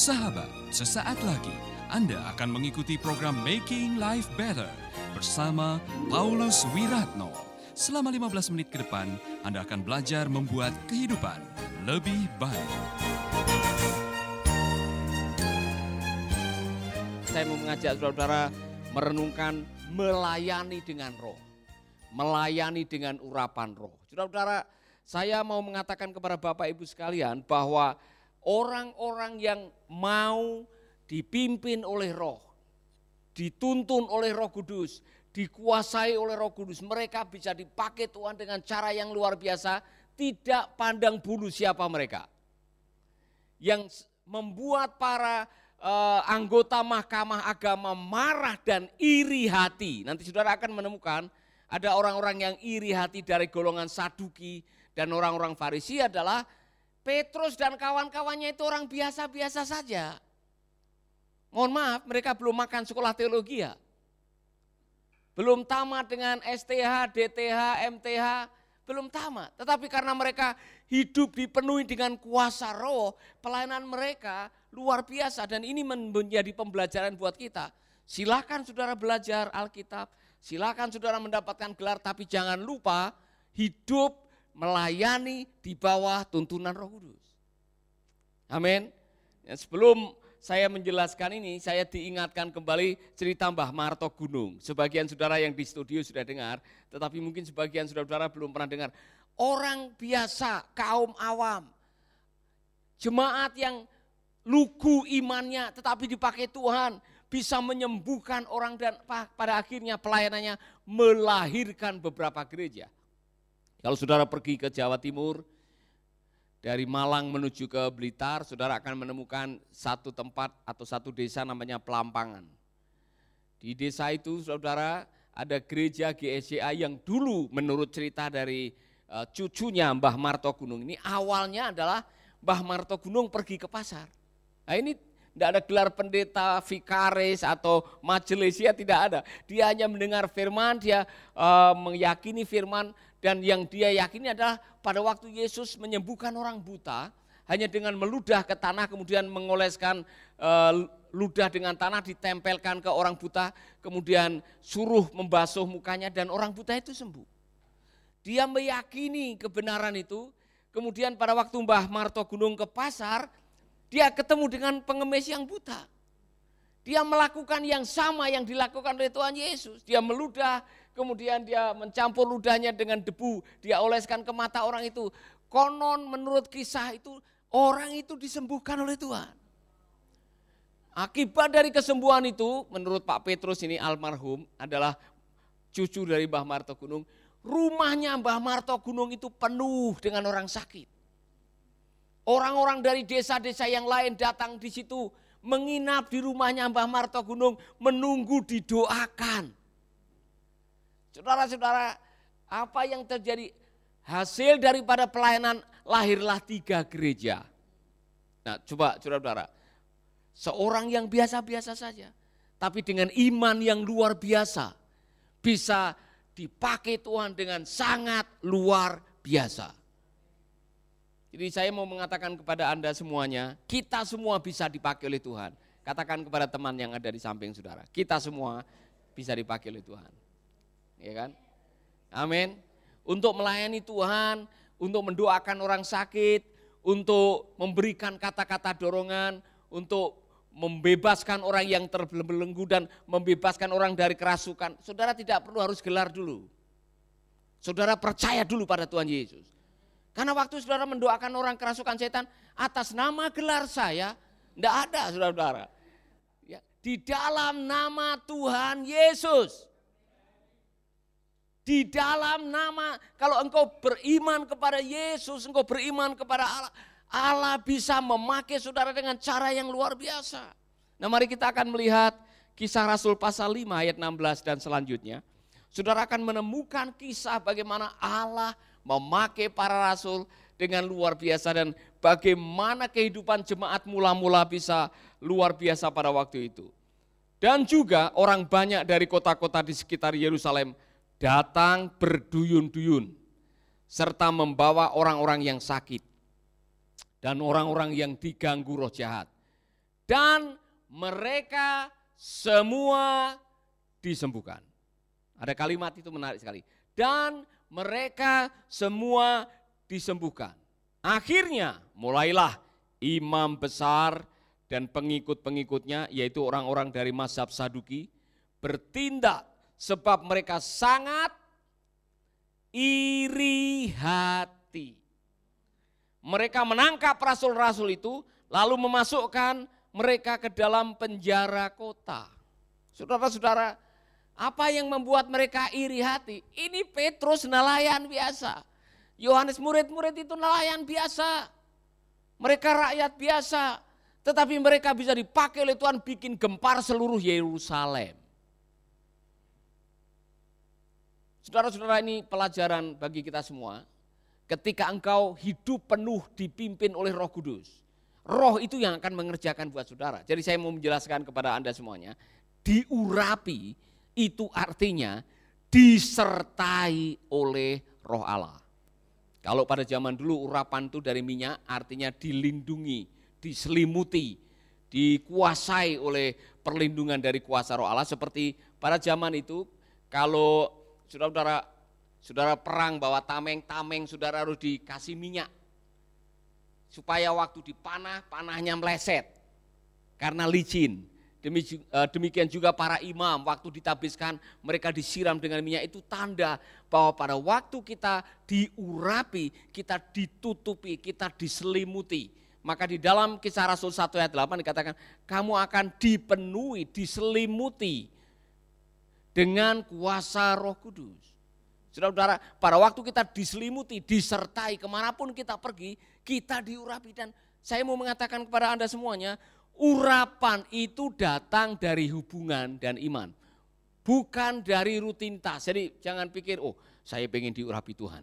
Sahabat, sesaat lagi Anda akan mengikuti program Making Life Better bersama Paulus Wiratno. Selama 15 menit ke depan, Anda akan belajar membuat kehidupan lebih baik. Saya mau mengajak saudara-saudara merenungkan melayani dengan roh. Melayani dengan urapan roh. Saudara-saudara, saya mau mengatakan kepada Bapak Ibu sekalian bahwa orang-orang yang mau dipimpin oleh roh, dituntun oleh roh kudus, dikuasai oleh roh kudus, mereka bisa dipakai Tuhan dengan cara yang luar biasa, tidak pandang bulu siapa mereka. Yang membuat para uh, anggota mahkamah agama marah dan iri hati. Nanti saudara akan menemukan ada orang-orang yang iri hati dari golongan saduki dan orang-orang farisi adalah Petrus dan kawan-kawannya itu orang biasa-biasa saja. Mohon maaf, mereka belum makan sekolah teologi ya. Belum tamat dengan STH, DTH, MTH, belum tamat. Tetapi karena mereka hidup dipenuhi dengan kuasa roh, pelayanan mereka luar biasa dan ini menjadi pembelajaran buat kita. Silakan saudara belajar Alkitab, silakan saudara mendapatkan gelar tapi jangan lupa hidup melayani di bawah tuntunan Roh Kudus. Amin. Ya, sebelum saya menjelaskan ini, saya diingatkan kembali cerita Mbah Marto Gunung. Sebagian saudara yang di studio sudah dengar, tetapi mungkin sebagian saudara-saudara belum pernah dengar. Orang biasa, kaum awam, jemaat yang lugu imannya tetapi dipakai Tuhan, bisa menyembuhkan orang dan pada akhirnya pelayanannya melahirkan beberapa gereja. Kalau saudara pergi ke Jawa Timur, dari Malang menuju ke Blitar, saudara akan menemukan satu tempat atau satu desa namanya Pelampangan. Di desa itu saudara ada gereja GSCA yang dulu menurut cerita dari uh, cucunya Mbah Marto Gunung ini awalnya adalah Mbah Marto Gunung pergi ke pasar. Nah ini tidak ada gelar pendeta, vikaris atau majelis, ya tidak ada. Dia hanya mendengar firman, dia uh, meyakini firman, dan yang dia yakini adalah pada waktu Yesus menyembuhkan orang buta, hanya dengan meludah ke tanah kemudian mengoleskan uh, ludah dengan tanah ditempelkan ke orang buta, kemudian suruh membasuh mukanya dan orang buta itu sembuh. Dia meyakini kebenaran itu, kemudian pada waktu Mbah Marto Gunung ke pasar, dia ketemu dengan pengemis yang buta. Dia melakukan yang sama yang dilakukan oleh Tuhan Yesus. Dia meludah, kemudian dia mencampur ludahnya dengan debu, dia oleskan ke mata orang itu. Konon menurut kisah itu orang itu disembuhkan oleh Tuhan. Akibat dari kesembuhan itu, menurut Pak Petrus ini almarhum adalah cucu dari Mbah Marto Gunung, rumahnya Mbah Marto Gunung itu penuh dengan orang sakit. Orang-orang dari desa-desa yang lain datang di situ menginap di rumahnya Mbah Marto Gunung menunggu didoakan. Saudara-saudara, apa yang terjadi hasil daripada pelayanan lahirlah tiga gereja. Nah, coba saudara-saudara, seorang yang biasa-biasa saja, tapi dengan iman yang luar biasa, bisa dipakai Tuhan dengan sangat luar biasa. Jadi saya mau mengatakan kepada Anda semuanya, kita semua bisa dipakai oleh Tuhan. Katakan kepada teman yang ada di samping saudara, kita semua bisa dipakai oleh Tuhan ya kan? Amin. Untuk melayani Tuhan, untuk mendoakan orang sakit, untuk memberikan kata-kata dorongan, untuk membebaskan orang yang terbelenggu dan membebaskan orang dari kerasukan. Saudara tidak perlu harus gelar dulu. Saudara percaya dulu pada Tuhan Yesus. Karena waktu saudara mendoakan orang kerasukan setan atas nama gelar saya, tidak ada saudara-saudara. Ya, di dalam nama Tuhan Yesus. Di dalam nama, kalau engkau beriman kepada Yesus, engkau beriman kepada Allah, Allah bisa memakai saudara dengan cara yang luar biasa. Nah mari kita akan melihat kisah Rasul pasal 5 ayat 16 dan selanjutnya. Saudara akan menemukan kisah bagaimana Allah memakai para rasul dengan luar biasa dan bagaimana kehidupan jemaat mula-mula bisa luar biasa pada waktu itu. Dan juga orang banyak dari kota-kota di sekitar Yerusalem datang berduyun-duyun serta membawa orang-orang yang sakit dan orang-orang yang diganggu roh jahat. dan mereka semua disembuhkan. Ada kalimat itu menarik sekali. Dan mereka semua disembuhkan. Akhirnya mulailah imam besar dan pengikut-pengikutnya yaitu orang-orang dari mazhab Saduki bertindak sebab mereka sangat iri hati. Mereka menangkap rasul-rasul itu lalu memasukkan mereka ke dalam penjara kota. Saudara-saudara, apa yang membuat mereka iri hati? Ini Petrus nelayan biasa. Yohanes murid-murid itu nelayan biasa. Mereka rakyat biasa. Tetapi mereka bisa dipakai oleh Tuhan bikin gempar seluruh Yerusalem. Saudara-saudara ini pelajaran bagi kita semua. Ketika engkau hidup penuh dipimpin oleh roh kudus. Roh itu yang akan mengerjakan buat saudara. Jadi saya mau menjelaskan kepada anda semuanya. Diurapi itu artinya disertai oleh roh Allah. Kalau pada zaman dulu urapan itu dari minyak artinya dilindungi, diselimuti, dikuasai oleh perlindungan dari kuasa roh Allah. Seperti pada zaman itu kalau saudara-saudara saudara perang bawa tameng-tameng saudara harus dikasih minyak. Supaya waktu dipanah, panahnya meleset. Karena licin. Eh, demikian juga para imam waktu ditabiskan mereka disiram dengan minyak itu tanda bahwa pada waktu kita diurapi, kita ditutupi, kita diselimuti. Maka di dalam kisah Rasul 1 ayat 8 dikatakan kamu akan dipenuhi, diselimuti dengan kuasa roh kudus. Saudara-saudara, pada waktu kita diselimuti, disertai ke mana pun kita pergi, kita diurapi. Dan saya mau mengatakan kepada Anda semuanya, Urapan itu datang dari hubungan dan iman. Bukan dari rutinitas. Jadi jangan pikir, oh saya pengen diurapi Tuhan.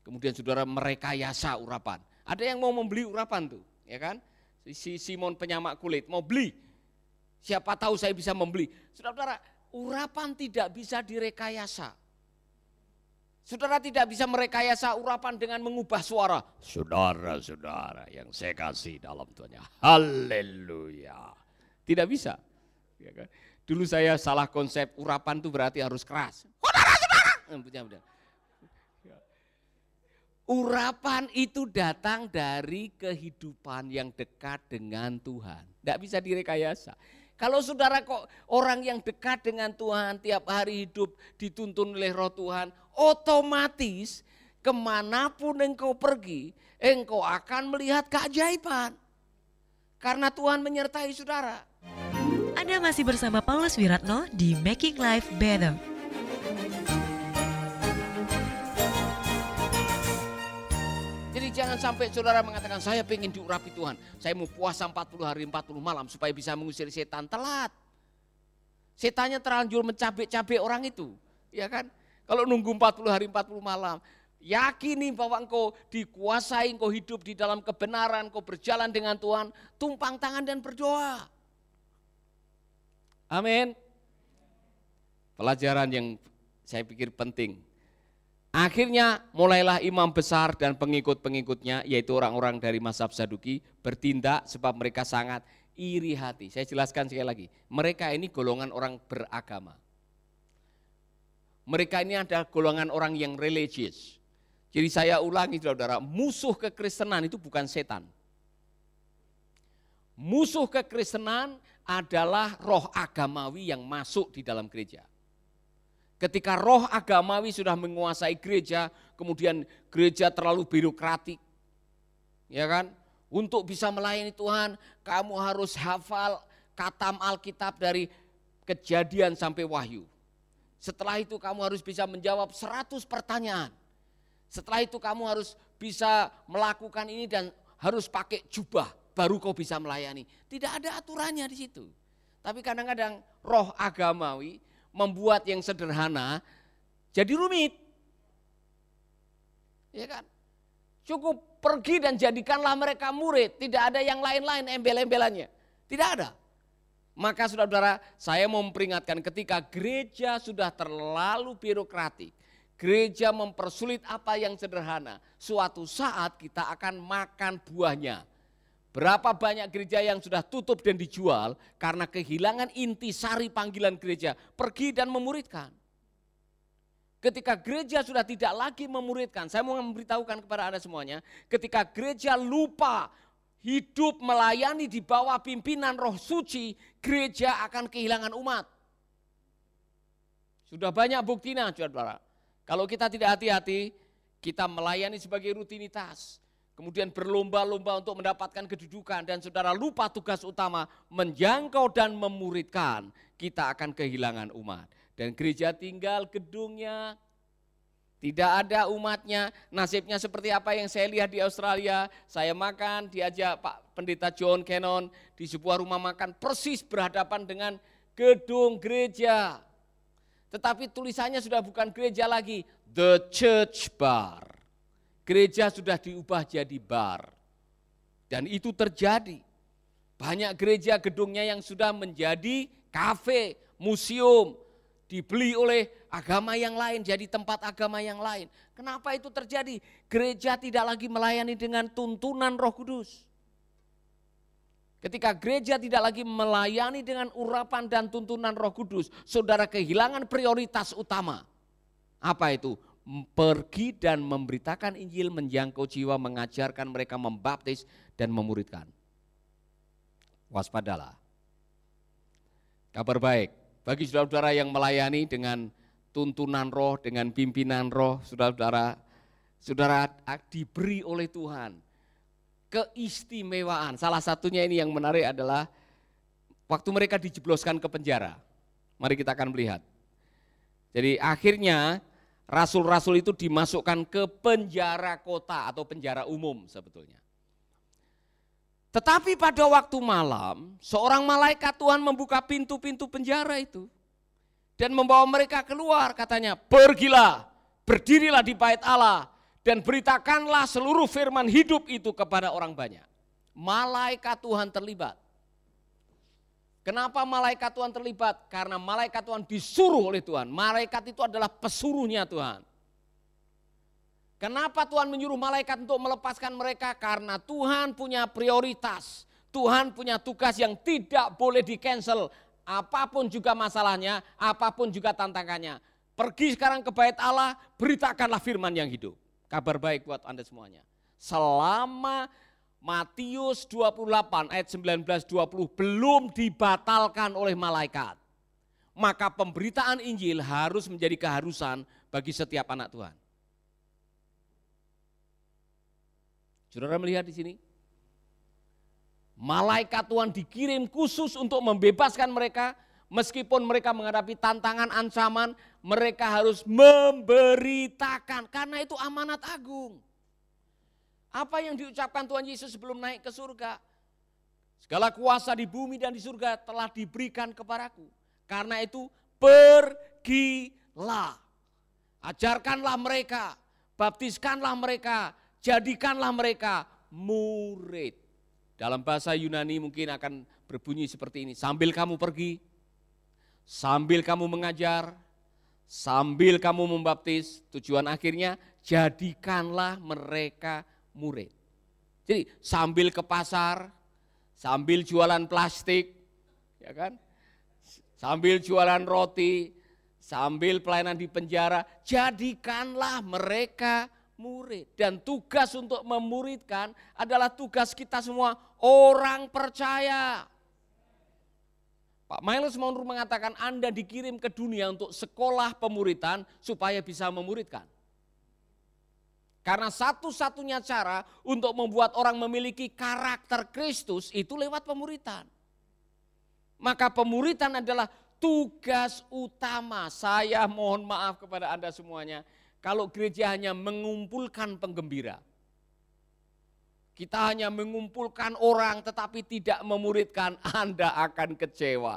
Kemudian saudara merekayasa urapan. Ada yang mau membeli urapan tuh, ya kan? Si Simon penyamak kulit mau beli. Siapa tahu saya bisa membeli. Saudara-saudara, urapan tidak bisa direkayasa. Saudara tidak bisa merekayasa urapan dengan mengubah suara. Saudara-saudara yang saya kasih dalam Tuhan. Haleluya. Tidak bisa. Ya kan? Dulu saya salah konsep urapan itu berarti harus keras. Saudara-saudara. Ya. Urapan itu datang dari kehidupan yang dekat dengan Tuhan. Tidak bisa direkayasa. Kalau saudara kok orang yang dekat dengan Tuhan tiap hari hidup dituntun oleh roh Tuhan, otomatis ke mana pun engkau pergi, engkau akan melihat keajaiban. Karena Tuhan menyertai saudara. Anda masih bersama Paulus Wiratno di Making Life Better. Jangan sampai saudara mengatakan saya pengen diurapi Tuhan. Saya mau puasa 40 hari 40 malam supaya bisa mengusir setan. Telat. Setannya terlanjur mencabik-cabik orang itu. Ya kan? Kalau nunggu 40 hari 40 malam. Yakini bahwa engkau dikuasai, engkau hidup di dalam kebenaran, engkau berjalan dengan Tuhan. Tumpang tangan dan berdoa. Amin. Pelajaran yang saya pikir penting Akhirnya mulailah imam besar dan pengikut-pengikutnya yaitu orang-orang dari mazhab Saduki bertindak sebab mereka sangat iri hati. Saya jelaskan sekali lagi, mereka ini golongan orang beragama. Mereka ini adalah golongan orang yang religius. Jadi saya ulangi saudara, musuh kekristenan itu bukan setan. Musuh kekristenan adalah roh agamawi yang masuk di dalam gereja. Ketika roh agamawi sudah menguasai gereja, kemudian gereja terlalu birokratik. Ya kan? Untuk bisa melayani Tuhan, kamu harus hafal katam Alkitab dari kejadian sampai wahyu. Setelah itu kamu harus bisa menjawab 100 pertanyaan. Setelah itu kamu harus bisa melakukan ini dan harus pakai jubah baru kau bisa melayani. Tidak ada aturannya di situ. Tapi kadang-kadang roh agamawi membuat yang sederhana jadi rumit. Ya kan? Cukup pergi dan jadikanlah mereka murid, tidak ada yang lain-lain embel-embelannya. Tidak ada. Maka saudara-saudara, saya mau memperingatkan ketika gereja sudah terlalu birokratik, gereja mempersulit apa yang sederhana, suatu saat kita akan makan buahnya. Berapa banyak gereja yang sudah tutup dan dijual karena kehilangan inti sari panggilan gereja, pergi dan memuridkan. Ketika gereja sudah tidak lagi memuridkan, saya mau memberitahukan kepada Anda semuanya, ketika gereja lupa hidup melayani di bawah pimpinan roh suci, gereja akan kehilangan umat. Sudah banyak buktinya, saudara. Kalau kita tidak hati-hati, kita melayani sebagai rutinitas kemudian berlomba-lomba untuk mendapatkan kedudukan dan saudara lupa tugas utama menjangkau dan memuridkan, kita akan kehilangan umat. Dan gereja tinggal gedungnya, tidak ada umatnya, nasibnya seperti apa yang saya lihat di Australia. Saya makan, diajak Pak Pendeta John Cannon di sebuah rumah makan persis berhadapan dengan gedung gereja. Tetapi tulisannya sudah bukan gereja lagi, The Church Bar. Gereja sudah diubah jadi bar. Dan itu terjadi. Banyak gereja gedungnya yang sudah menjadi kafe, museum, dibeli oleh agama yang lain, jadi tempat agama yang lain. Kenapa itu terjadi? Gereja tidak lagi melayani dengan tuntunan Roh Kudus. Ketika gereja tidak lagi melayani dengan urapan dan tuntunan Roh Kudus, saudara kehilangan prioritas utama. Apa itu? Pergi dan memberitakan Injil, menjangkau jiwa, mengajarkan mereka membaptis dan memuridkan. Waspadalah. Kabar baik bagi saudara-saudara yang melayani dengan tuntunan roh, dengan pimpinan roh, saudara-saudara, saudara diberi oleh Tuhan keistimewaan. Salah satunya ini yang menarik adalah waktu mereka dijebloskan ke penjara. Mari kita akan melihat. Jadi akhirnya rasul-rasul itu dimasukkan ke penjara kota atau penjara umum sebetulnya. Tetapi pada waktu malam, seorang malaikat Tuhan membuka pintu-pintu penjara itu dan membawa mereka keluar katanya, "Pergilah, berdirilah di bait Allah dan beritakanlah seluruh firman hidup itu kepada orang banyak." Malaikat Tuhan terlibat. Kenapa malaikat Tuhan terlibat? Karena malaikat Tuhan disuruh oleh Tuhan. Malaikat itu adalah pesuruhnya Tuhan. Kenapa Tuhan menyuruh malaikat untuk melepaskan mereka? Karena Tuhan punya prioritas. Tuhan punya tugas yang tidak boleh di cancel. Apa pun juga masalahnya, apa pun juga tantangannya. Pergi sekarang ke bait Allah, beritakanlah firman yang hidup. Kabar baik buat Anda semuanya. Selama Matius 28 ayat 19 20 belum dibatalkan oleh malaikat. Maka pemberitaan Injil harus menjadi keharusan bagi setiap anak Tuhan. Saudara melihat di sini? Malaikat Tuhan dikirim khusus untuk membebaskan mereka meskipun mereka menghadapi tantangan ancaman, mereka harus memberitakan karena itu amanat agung. Apa yang diucapkan Tuhan Yesus sebelum naik ke surga? Segala kuasa di bumi dan di surga telah diberikan kepadaku. Karena itu pergilah. Ajarkanlah mereka, baptiskanlah mereka, jadikanlah mereka murid. Dalam bahasa Yunani mungkin akan berbunyi seperti ini. Sambil kamu pergi, sambil kamu mengajar, sambil kamu membaptis, tujuan akhirnya jadikanlah mereka murid. Jadi sambil ke pasar, sambil jualan plastik, ya kan? Sambil jualan roti, sambil pelayanan di penjara, jadikanlah mereka murid. Dan tugas untuk memuridkan adalah tugas kita semua orang percaya. Pak Miles Monroe mengatakan Anda dikirim ke dunia untuk sekolah pemuritan supaya bisa memuridkan. Karena satu-satunya cara untuk membuat orang memiliki karakter Kristus itu lewat pemuritan. Maka pemuritan adalah tugas utama. Saya mohon maaf kepada Anda semuanya. Kalau gereja hanya mengumpulkan penggembira. Kita hanya mengumpulkan orang tetapi tidak memuridkan, Anda akan kecewa.